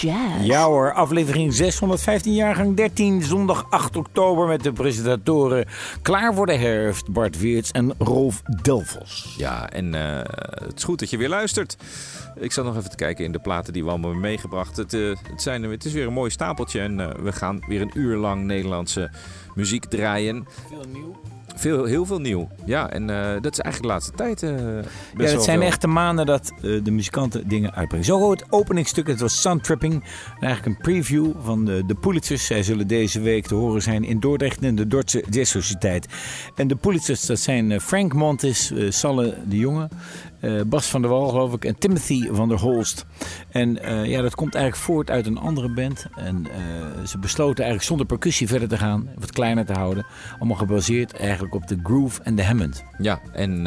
Jazz. Ja hoor, aflevering 615, jaargang 13, zondag 8 oktober met de presentatoren klaar voor de herfst, Bart Weerts en Rolf Delvos. Ja, en uh, het is goed dat je weer luistert. Ik zat nog even te kijken in de platen die we allemaal hebben meegebracht. Het, uh, het, zijn, het is weer een mooi stapeltje en uh, we gaan weer een uur lang Nederlandse muziek draaien. Veel nieuw. Veel, heel veel nieuw. Ja, en uh, dat is eigenlijk de laatste tijd. Uh, ja, het zijn veel. echte maanden dat uh, de muzikanten dingen uitbrengen. Zo het openingstuk, het was Suntripping. Eigenlijk een preview van de, de Pulitzers. Zij zullen deze week te horen zijn in Dordrecht in de Dordtse Jazz Sociëteit. En de Pulitzers, dat zijn Frank Montes, Salle de Jonge, uh, Bas van der Wal, geloof ik, en Timothy van der Holst. En uh, ja, dat komt eigenlijk voort uit een andere band. En uh, ze besloten eigenlijk zonder percussie verder te gaan, wat kleiner te houden. Allemaal gebaseerd eigenlijk op de groove en de Hammond. Ja, en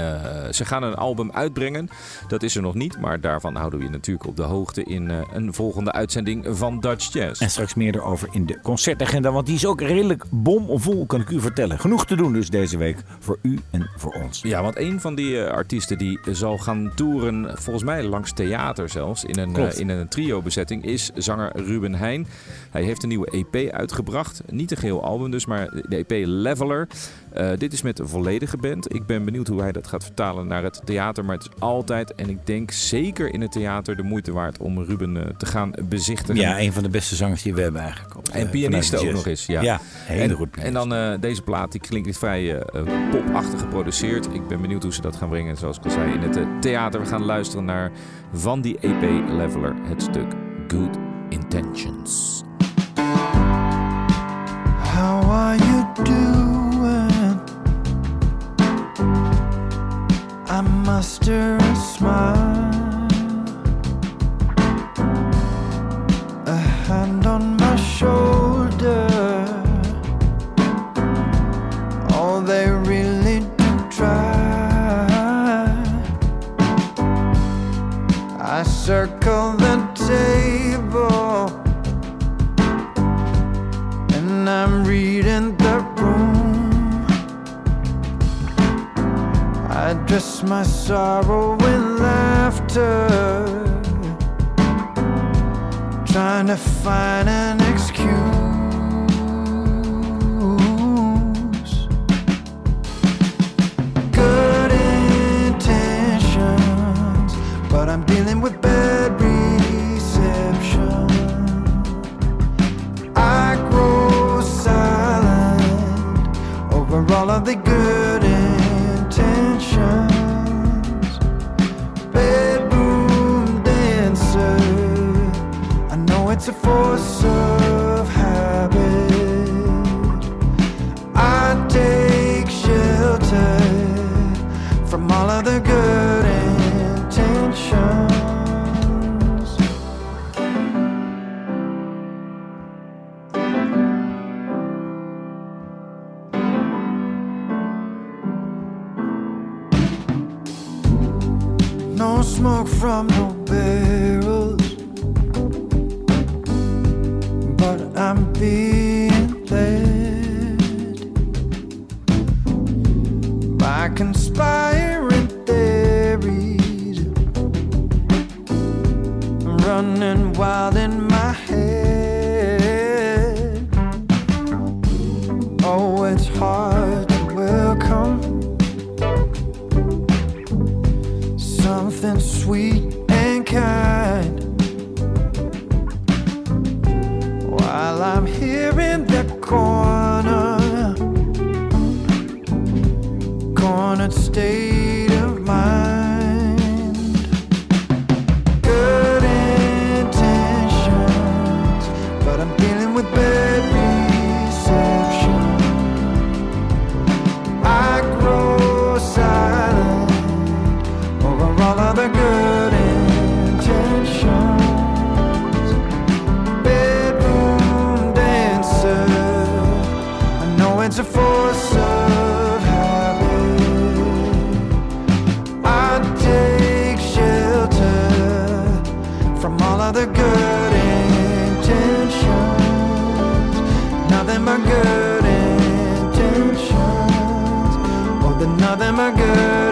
ze gaan een album uitbrengen. Dat is er nog niet, maar daarvan houden we je natuurlijk op de hoogte in een volgende uitzending van Dutch Jazz. En straks meer erover in de concertagenda, want die is ook redelijk bomvol, kan ik u vertellen. Genoeg te doen dus deze week voor u en voor ons. Ja, want een van die artiesten die zal gaan toeren, volgens mij langs theater zelfs, in een, uh, in een trio-bezetting, is zanger Ruben Heijn. Hij heeft een nieuwe EP uitgebracht. Niet een geheel album dus, maar de EP Leveler. Uh, dit is met een volledige band. Ik ben benieuwd hoe hij dat gaat vertalen naar het theater. Maar het is altijd, en ik denk zeker in het theater, de moeite waard om Ruben uh, te gaan bezichtigen. Ja, een van de beste zangers die we hebben eigenlijk. Op, en pianisten ook nog eens. Ja, ja heel en, goed. En dan uh, deze plaat, die klinkt vrij popachtig geproduceerd. Ik ben benieuwd hoe ze dat gaan brengen. Zoals ik al zei, in het theater. We gaan luisteren naar van die EP Leveler het stuk Good Intentions. How are you muster a smile, a hand on my shoulder. All they really do try. I circle I dress my sorrow in laughter, trying to find an excuse. Good intentions, but I'm dealing with bad reception. I grow silent over all of the good intentions. to force the good intentions. Nothing but good intentions. Oh, nothing but good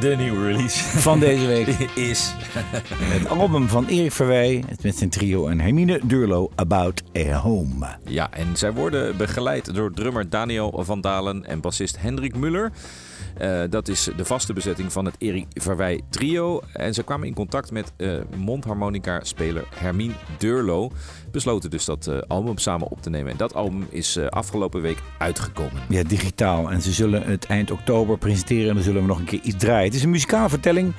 de nieuwe release van deze week is het album van Erik Verwij met zijn trio en Hermine Durlo About a Home. Ja, en zij worden begeleid door drummer Daniel van Dalen en bassist Hendrik Muller. Uh, dat is de vaste bezetting van het Erik Verwij trio. En ze kwamen in contact met uh, mondharmonica-speler Hermine Durlo. Besloten dus dat uh, album samen op te nemen. En dat album is afgelopen week uitgekomen. Ja, digitaal. En ze zullen het eind oktober presenteren. En dan zullen we nog een keer iets draaien. Het is een muzikale vertelling.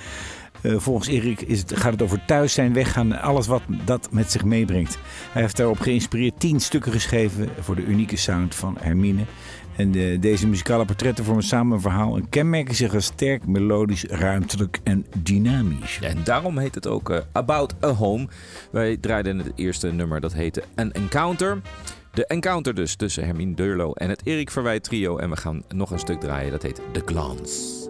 Volgens Erik is het, gaat het over thuis zijn, weggaan en alles wat dat met zich meebrengt. Hij heeft daarop geïnspireerd tien stukken geschreven voor de unieke sound van Hermine. En de, deze muzikale portretten vormen samen een verhaal en kenmerken zich als sterk, melodisch, ruimtelijk en dynamisch. En daarom heet het ook uh, About a Home. Wij draaiden het eerste nummer, dat heette An Encounter. De encounter dus tussen Hermine Deurlo en het Erik Verwij trio. En we gaan nog een stuk draaien, dat heet The Glance.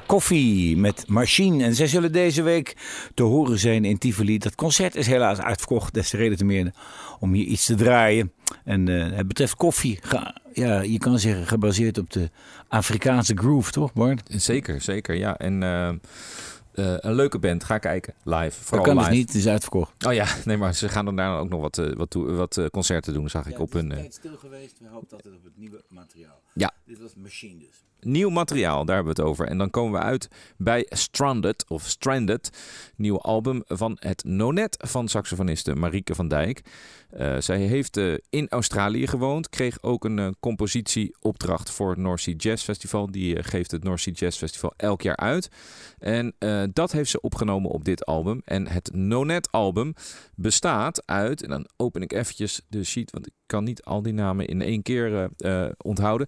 Koffie met Machine. En zij zullen deze week te horen zijn in Tivoli. Dat concert is helaas uitverkocht. Des te reden te meer om hier iets te draaien. En uh, het betreft koffie, ja, je kan zeggen gebaseerd op de Afrikaanse groove, toch Bart? Zeker, zeker. Ja, en... Uh... Uh, een leuke band. Ga kijken. Live. Vooral dat kan dus niet. Het is uitverkocht. Oh ja, nee, maar ze gaan dan daarna ook nog wat, uh, wat, wat uh, concerten doen, zag ik op hun... Het is stil geweest. We hopen dat het op het nieuwe materiaal. Ja. Dit was Machine dus. Nieuw materiaal, daar hebben we het over. En dan komen we uit bij Stranded, of Stranded, nieuw album van het Nonet van saxofoniste Marieke van Dijk. Uh, zij heeft uh, in Australië gewoond, kreeg ook een uh, compositieopdracht voor het North Sea Jazz Festival. Die geeft het North Sea Jazz Festival elk jaar uit. En dat heeft ze opgenomen op dit album. En het Nonet album bestaat uit, en dan open ik eventjes de sheet, want ik kan niet al die namen in één keer onthouden.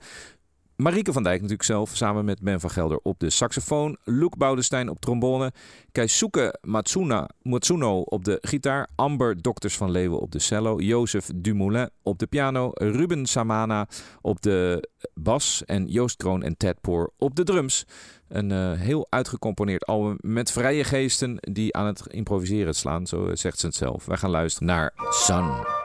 Marieke van Dijk natuurlijk zelf, samen met Ben van Gelder op de saxofoon. Luc Boudestein op trombone. Keisuke Matsuna, Matsuno op de gitaar. Amber Dokters van Leeuwen op de cello. Jozef Dumoulin op de piano. Ruben Samana op de bas. En Joost Kroon en Ted Poor op de drums. Een uh, heel uitgecomponeerd album met vrije geesten die aan het improviseren slaan, zo zegt ze het zelf. Wij gaan luisteren naar Sun.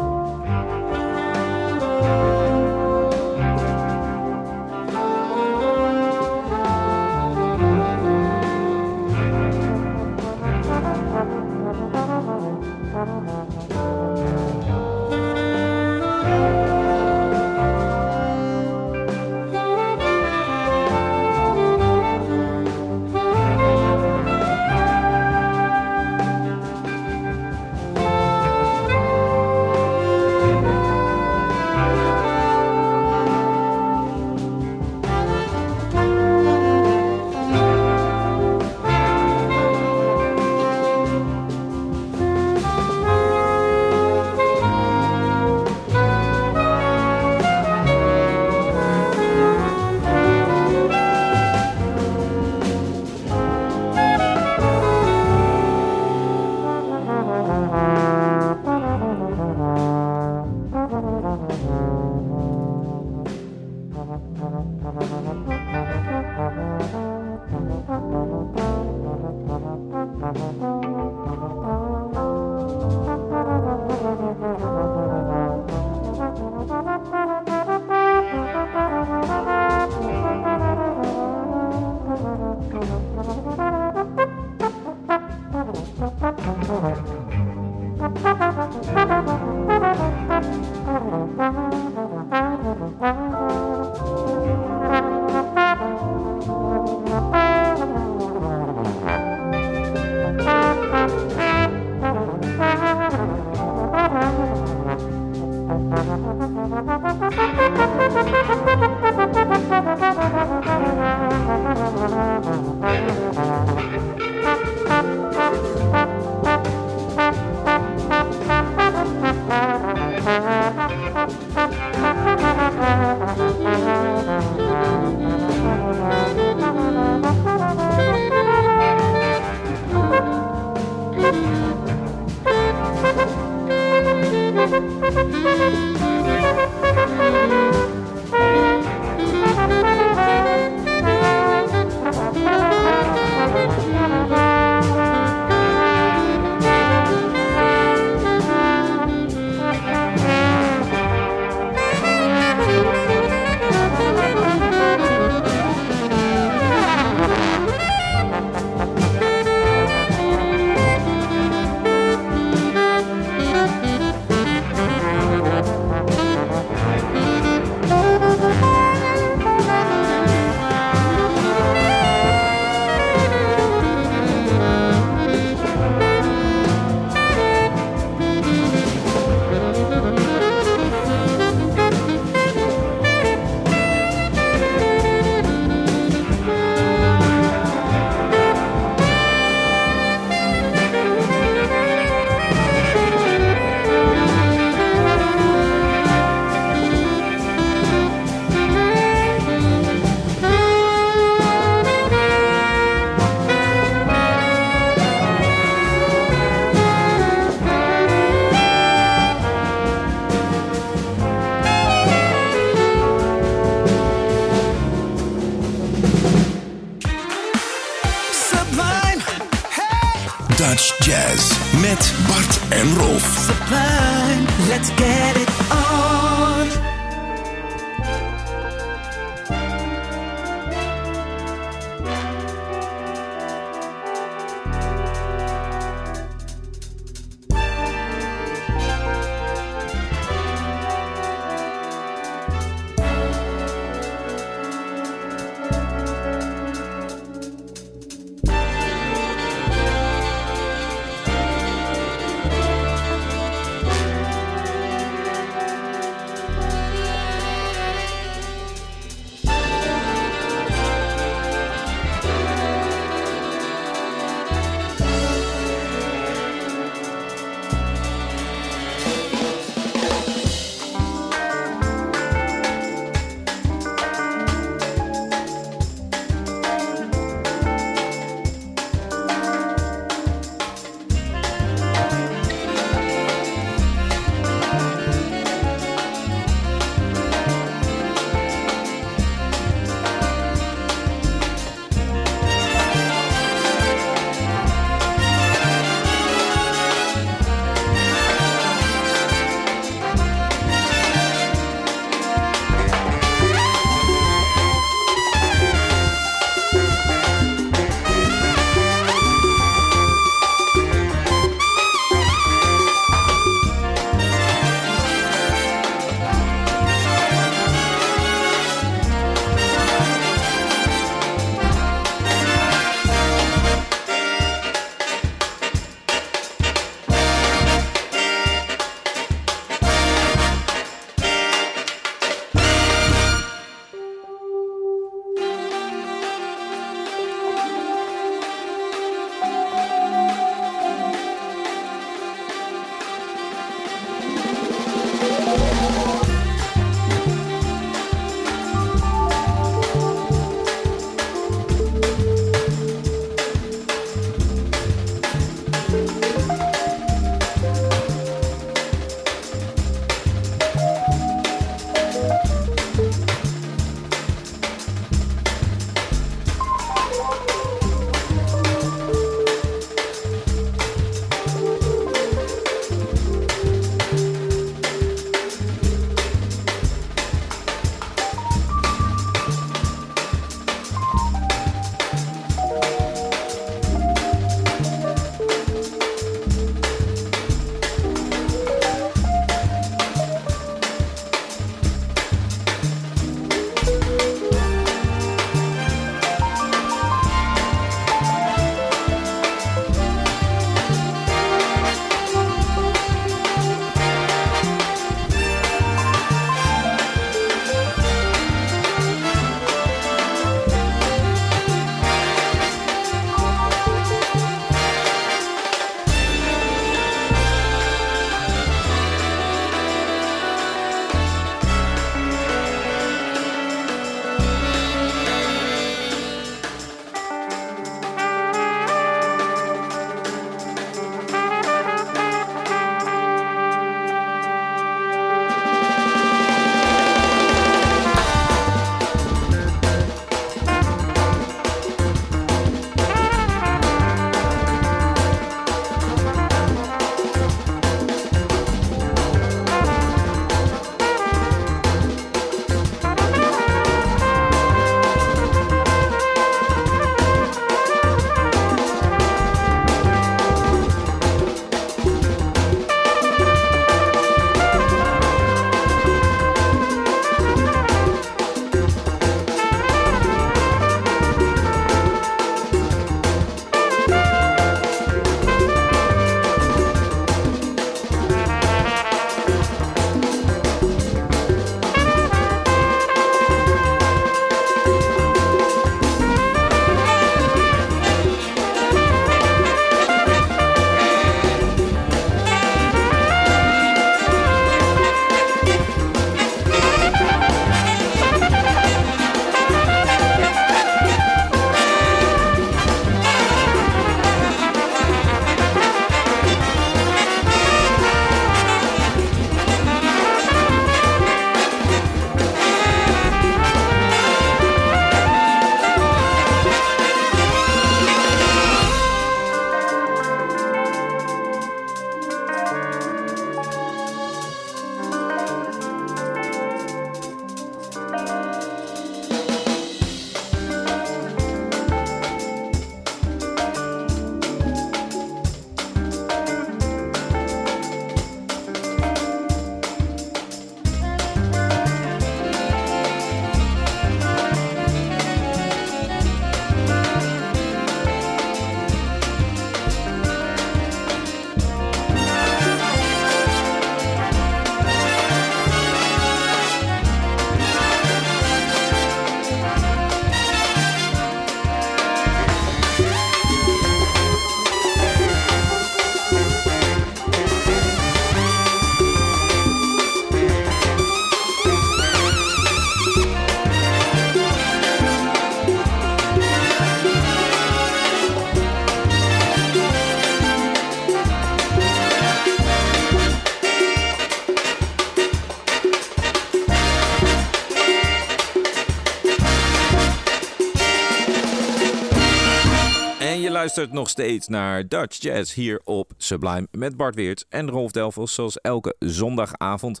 Luistert nog steeds naar Dutch Jazz hier op Sublime met Bart Weert en Rolf Delvels, zoals elke zondagavond.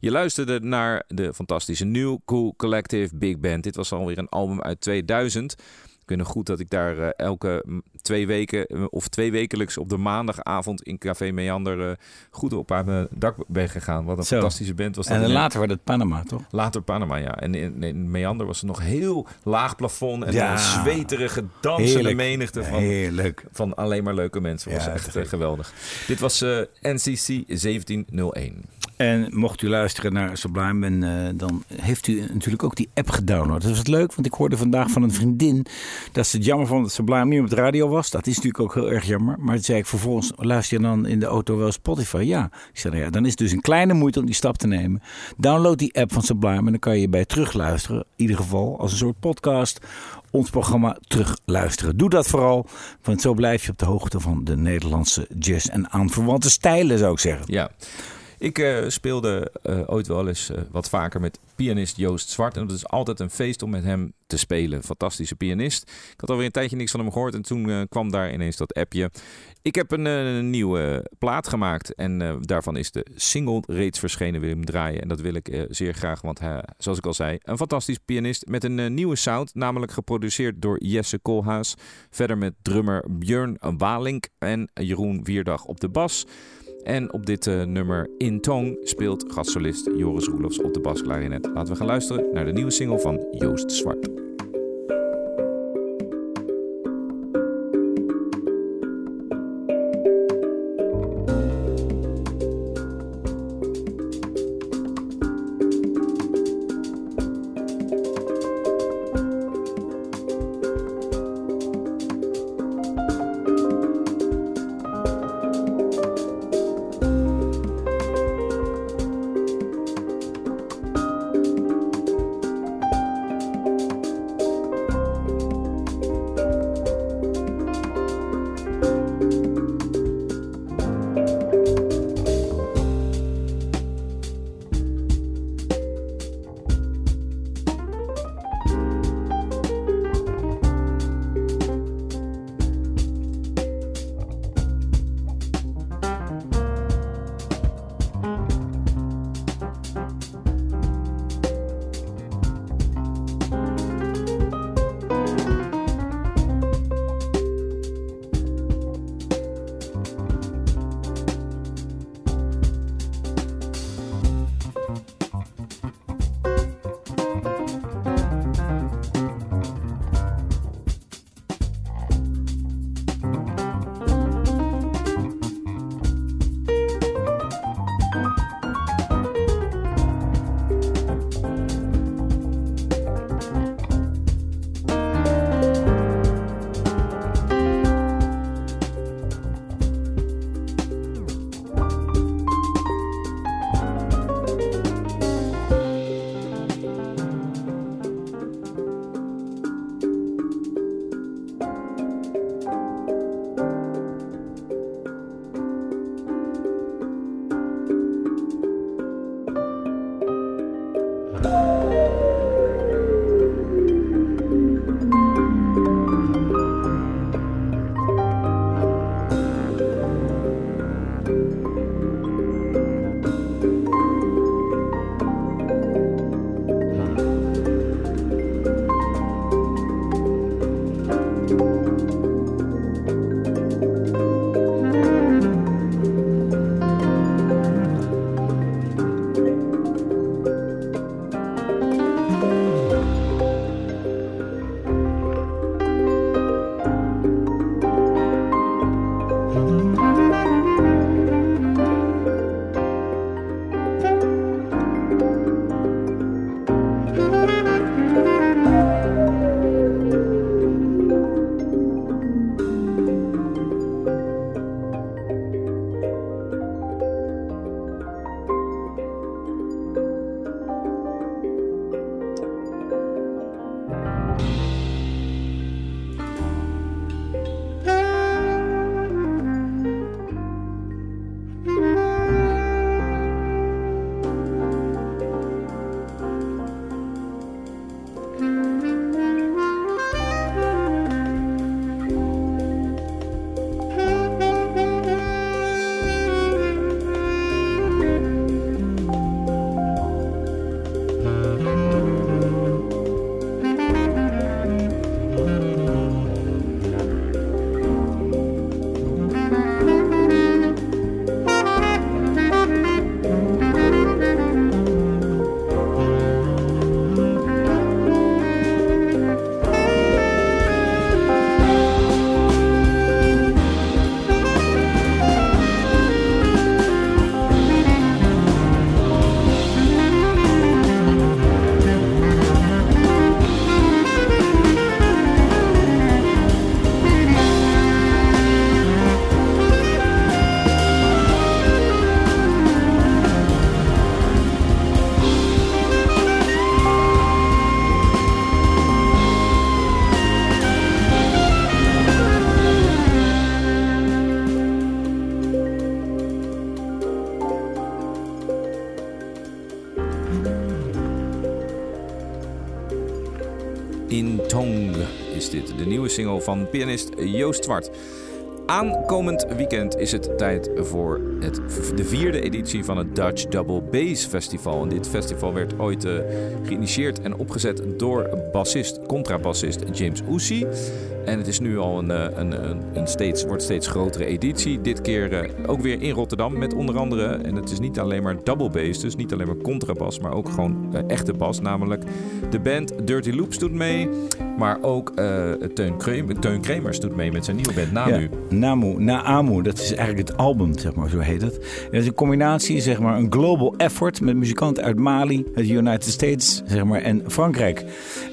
Je luisterde naar de fantastische New Cool Collective Big Band. Dit was alweer een album uit 2000. Nog goed dat ik daar uh, elke twee weken eh, of twee wekelijks op de maandagavond in Café Meander uh, goed op aan mijn dak ben gegaan. Wat een Zo. fantastische band was dat. En later werd het Panama, toch? Later Panama, ja. En in, in Meander was er nog heel laag plafond en Ja. een zweterige dansende menigte van, Heerlijk. van alleen maar leuke mensen. was Ja, echt eh, geweldig. Dit was eh, NCC 1701. En mocht u luisteren naar Sublime, en, eh, dan heeft u natuurlijk ook die app gedownload. Dat was leuk, want ik hoorde vandaag van een vriendin dat ze het jammer vond dat Sublime niet op de radio was. Dat is natuurlijk ook heel erg jammer. Maar toen zei ik vervolgens, luister je dan in de auto wel Spotify? Ja. Ik zei, nou ja, dan is het dus een kleine moeite om die stap te nemen. Download die app van Sublime en dan kan je bij terugluisteren. In ieder geval als een soort podcast ons programma terugluisteren. Doe dat vooral, want zo blijf je op de hoogte van de Nederlandse jazz en aanverwante stijlen, zou ik zeggen. Ja. Ik eh, speelde eh, ooit wel eens eh, wat vaker met pianist Joost Zwart. En het is altijd een feest om met hem te spelen. Fantastische pianist. Ik had alweer een tijdje niks van hem gehoord. En toen kwam daar ineens dat appje. Ik heb een, nieuwe plaat gemaakt. En daarvan is de single reeds verschenen. Wil hem draaien. En dat wil ik zeer graag. Want zoals ik al zei, een fantastisch pianist. Met een nieuwe sound. Namelijk geproduceerd door Jesse Koolhaas. Verder met drummer Björn Walink. En Jeroen Vierdag op de bas. En op dit eh, nummer In Tone speelt gastsolist Joris Roelofs op de basklarinet. Laten we gaan luisteren naar de nieuwe single van Joost Zwart. Van pianist Joost Zwart. Aankomend weekend is het tijd voor het, de vierde editie van het Dutch Double Bass Festival. En dit festival werd ooit uh, geïnitieerd en opgezet door bassist, contrabassist James Ousey. En het is nu al een, eh, een, een, een steeds, wordt steeds grotere editie. Dit keer uh, ook weer in Rotterdam met onder andere, en het is niet alleen maar double bass, dus niet alleen maar contrabas, maar ook gewoon uh, echte bas. Namelijk de band Dirty Loops doet mee, maar ook Teun, Kremer, Teun Kremers doet mee met zijn nieuwe band Namu. Namu, Naamu, dat is eigenlijk het album, zeg maar, zo heet het. En dat is een combinatie, zeg maar, een global effort met muzikanten uit Mali, het United States, zeg maar, en Frankrijk.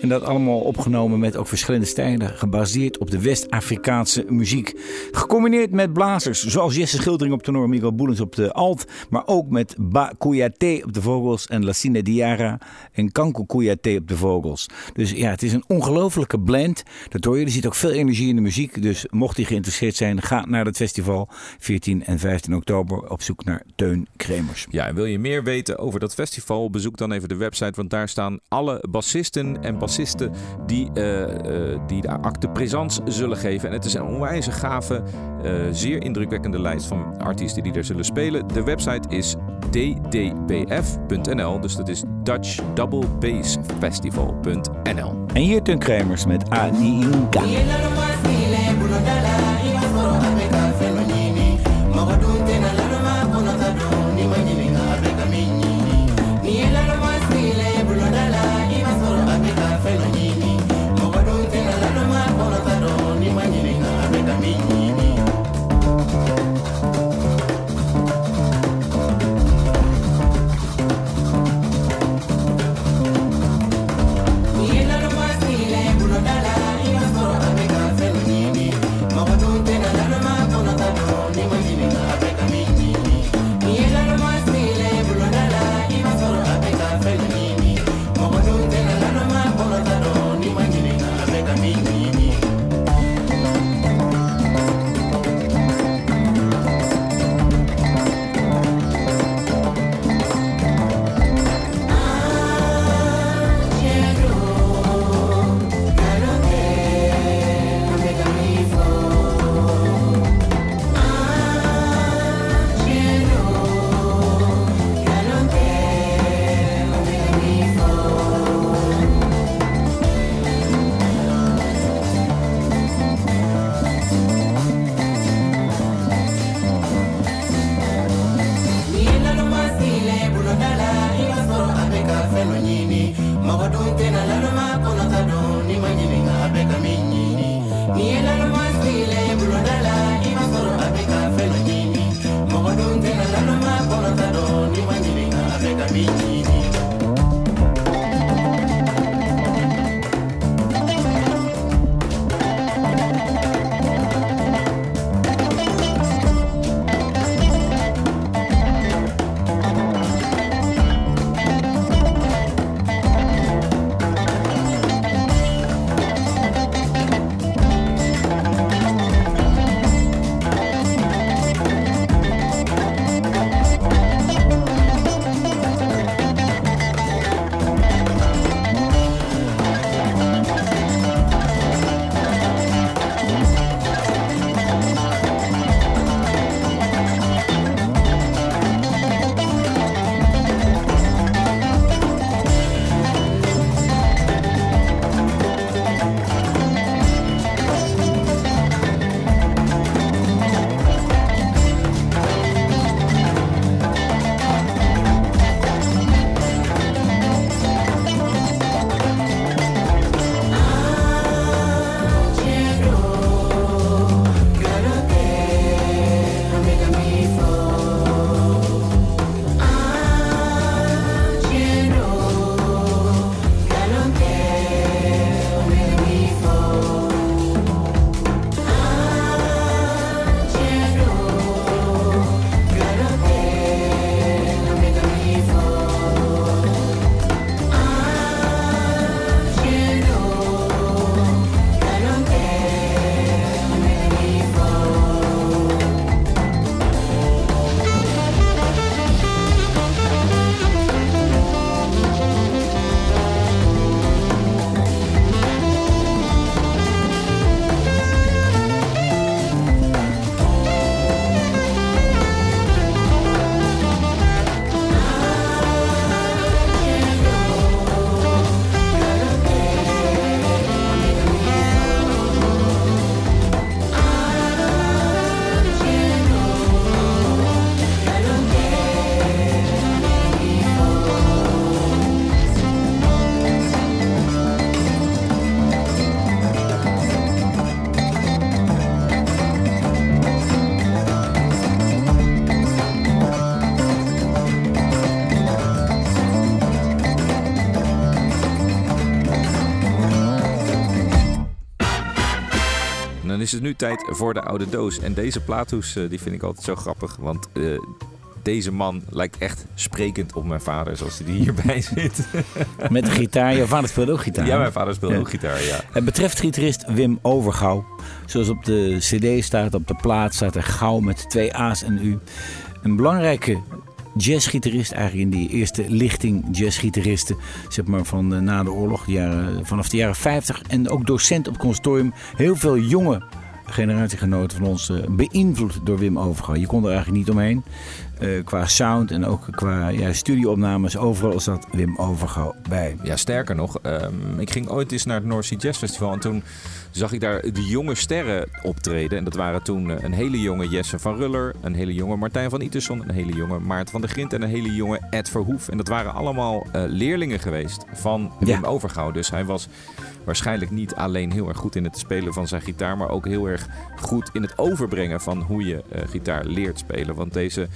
En dat allemaal opgenomen met ook verschillende stijlen, gebaseerd op de West-Afrikaanse muziek. Gecombineerd met blazers, zoals Jesse Schildering op tenor, Miguel Boelens op de alt, maar ook met Ba Kouyaté op de vogels en Lassine Diara en Kanko Kouyaté op de vogels. Dus ja, het is een ongelofelijke blend. Dat hoor je. Er zit ook veel energie in de muziek. Dus mocht je geïnteresseerd zijn, ga naar het festival 14 en 15 oktober op zoek naar Teun Kremers. Ja, en wil je meer weten over dat festival? Bezoek dan even de website, want daar staan alle bassisten en bassisten die, uh, die de acte zullen geven. En het is een onwijze gave, uh, zeer indrukwekkende lijst van artiesten die er zullen spelen. De website is ddbf.nl, dus dat is Dutch Double Bass Festival.nl. En hier ten Kremers met Ani is het nu tijd voor de oude doos. En deze plaathoes die vind ik altijd zo grappig. Want deze man lijkt echt sprekend op mijn vader, zoals hij hierbij zit. Met de gitaar. Jouw vader speelt ook gitaar. Ja, mijn vader speelt ook gitaar, ja. Het betreft gitarist Wim Overgouw. Zoals op de cd staat, op de plaat staat er gauw met twee A's en U. Een belangrijke jazzgitarist, eigenlijk in die eerste lichting jazzgitaristen, zeg maar van uh, na de oorlog, de jaren, vanaf de jaren 50. En ook docent op het conservatorium. Heel veel jonge generatiegenoten van ons uh, beïnvloed door Wim Overgouw. Je kon er eigenlijk niet omheen. Uh, qua sound en ook qua ja, studioopnames. Overal zat Wim Overgouw bij. Ja, sterker nog. Um, ik ging ooit eens naar het North Sea Jazz Festival. En toen zag ik daar de jonge sterren optreden. En dat waren toen eh, een hele jonge Jesse van Ruller. Een hele jonge Martijn van Iterson. Een hele jonge Maarten van der Grint. En een hele jonge Ed Verhoef. En dat waren allemaal uh, leerlingen geweest van Wim ja. Overgouw. Dus hij was waarschijnlijk niet alleen heel erg goed in het spelen van zijn gitaar. Maar ook heel erg goed in het overbrengen van hoe je uh, gitaar leert spelen. Want deze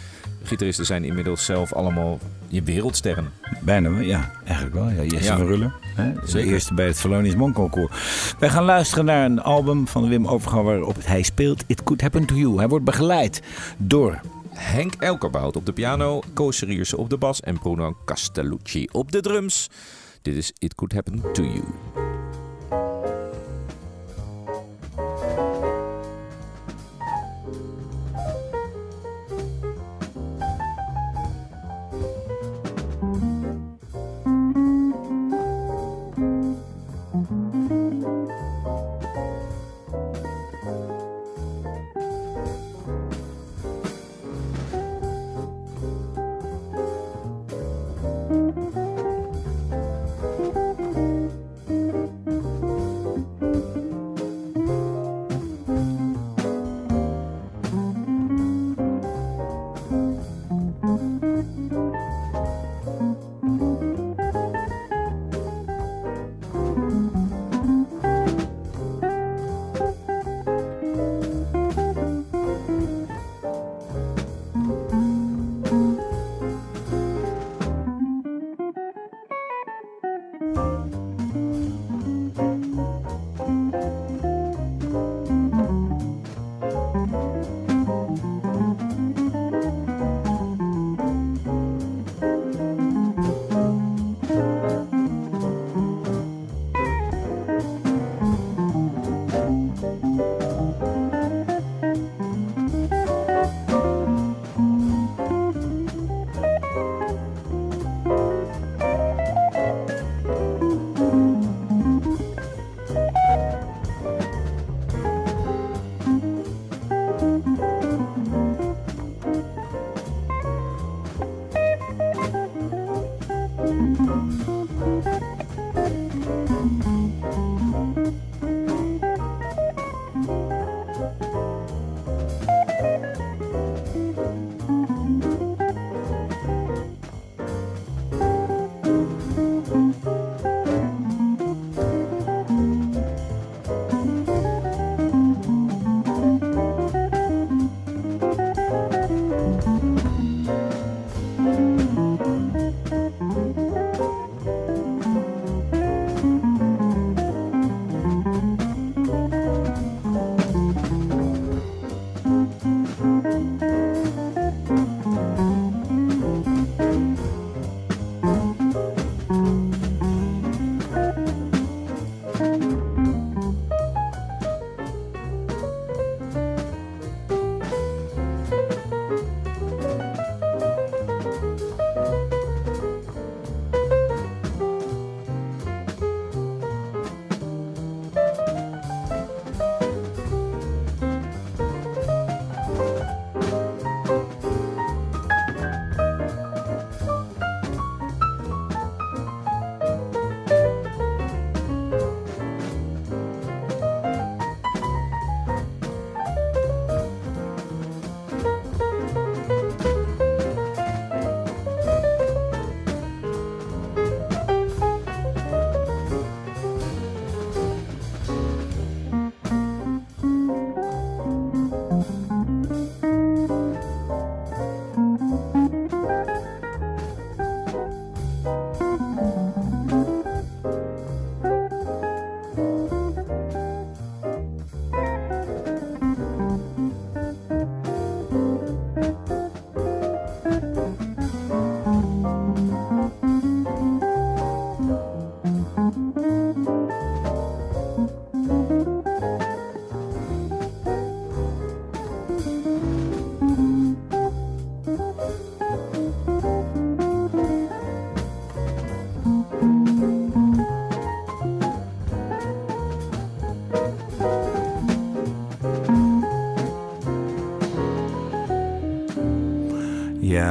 gitaristen zijn inmiddels zelf allemaal je wereldsterren. Bijna, ja, eigenlijk wel. Ja, Jesse ja. van Ruller. Hè? De eerste bij het Thelonious Monk Concours. Wij gaan luisteren naar een album van Wim Overgouw waarop hij speelt It Could Happen To You. Hij wordt begeleid door... Henk Elkerbout op de piano, Koos Seriersen op de bas en Bruno Castellucci op de drums. Dit is It Could Happen To You.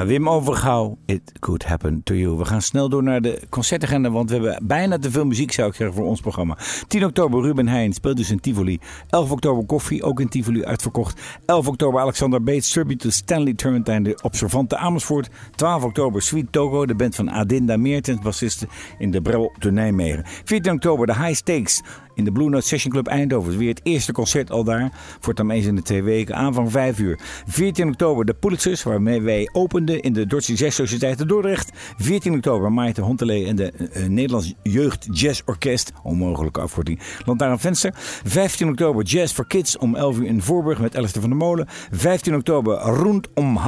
Wim Overgouw, It Could Happen to You. We gaan snel door naar de concertagenda, want we hebben bijna te veel muziek, zou ik zeggen, voor ons programma. 10 oktober Ruben Heijn speelt dus in Tivoli. 11 oktober Koffie, ook in Tivoli uitverkocht. 11 oktober Alexander Bates, tribute to Stanley Turrentine, de observante Amersfoort. 12 oktober Sweet Togo, de band van Adinda Meertens, bassiste in de Brel te Nijmegen. 14 oktober de High Stakes, in de Blue Note Session Club Eindhoven. Weer het eerste concert al daar. Voor dan eens in de twee weken. Aanvang 5 uur. 14 oktober de Pulitzers, waarmee wij openden in de Dordtse Jazz Sociëteit Dordrecht. 14 oktober Maarten Hontelee en de uh, Nederlands Jeugd Jazz Orkest. Onmogelijke afkorting. Lantaarn Venster. 15 oktober Jazz for Kids om 11 uur in Voorburg met Alistair van der Molen. 15 oktober Rondom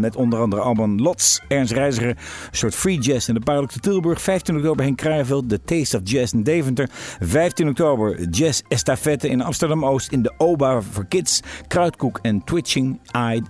met onder andere Alban Lots, Ernst Reiziger. Een soort free jazz in de te Tilburg. 15 oktober Henk Krijveld, The Taste of Jazz in Deventer. 15 oktober Jazz Estafette in Amsterdam-Oost in de OBA voor Kids. Kruidkoek en Twitching Eye.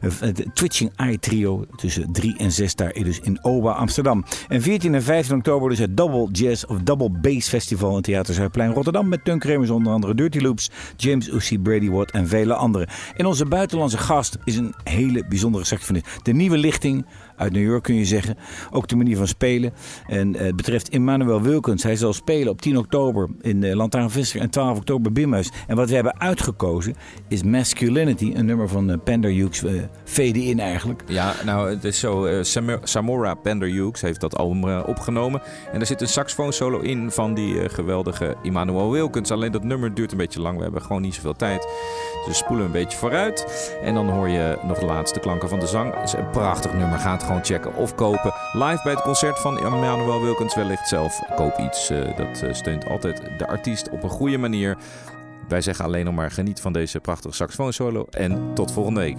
Het eh, Twitching Eye trio tussen 3 en 6 daar dus in OBA Amsterdam. En 14 en 15 oktober dus het Double Jazz of Double Bass Festival in Theater Zuidplein Rotterdam. Met Tunk Remers onder andere Dirty Loops, James Uzi, Brady Watt en vele anderen. En onze buitenlandse gast is een hele bijzondere saxofonist. De nieuwe lichting uit New York kun je zeggen. Ook de manier van spelen. En eh, het betreft Emmanuel Wilkens. Hij zal spelen op 10 oktober in uh, Lantaarnvisser en 12 oktober Bimhuis. En wat we hebben uitgekozen is Masculinity. Een nummer van uh, Pender Hughes. Uh, Fade in eigenlijk. Ja, nou het is zo. Sam Samora Pender Hughes heeft dat album opgenomen. En er zit een saxofoon solo in van die geweldige Emmanuel Wilkens. Alleen dat nummer duurt een beetje lang. We hebben gewoon niet zoveel tijd. Dus we spoelen een beetje vooruit. En dan hoor je nog de laatste klanken van de zang. Het is een prachtig nummer. Gaat gewoon checken of kopen. Live bij het concert van Emmanuel Wilkens wellicht zelf. Koop iets. Uh, dat uh, steunt altijd de artiest op een goede manier. Wij zeggen alleen nog maar geniet van deze prachtige saxofoon solo. En tot volgende week.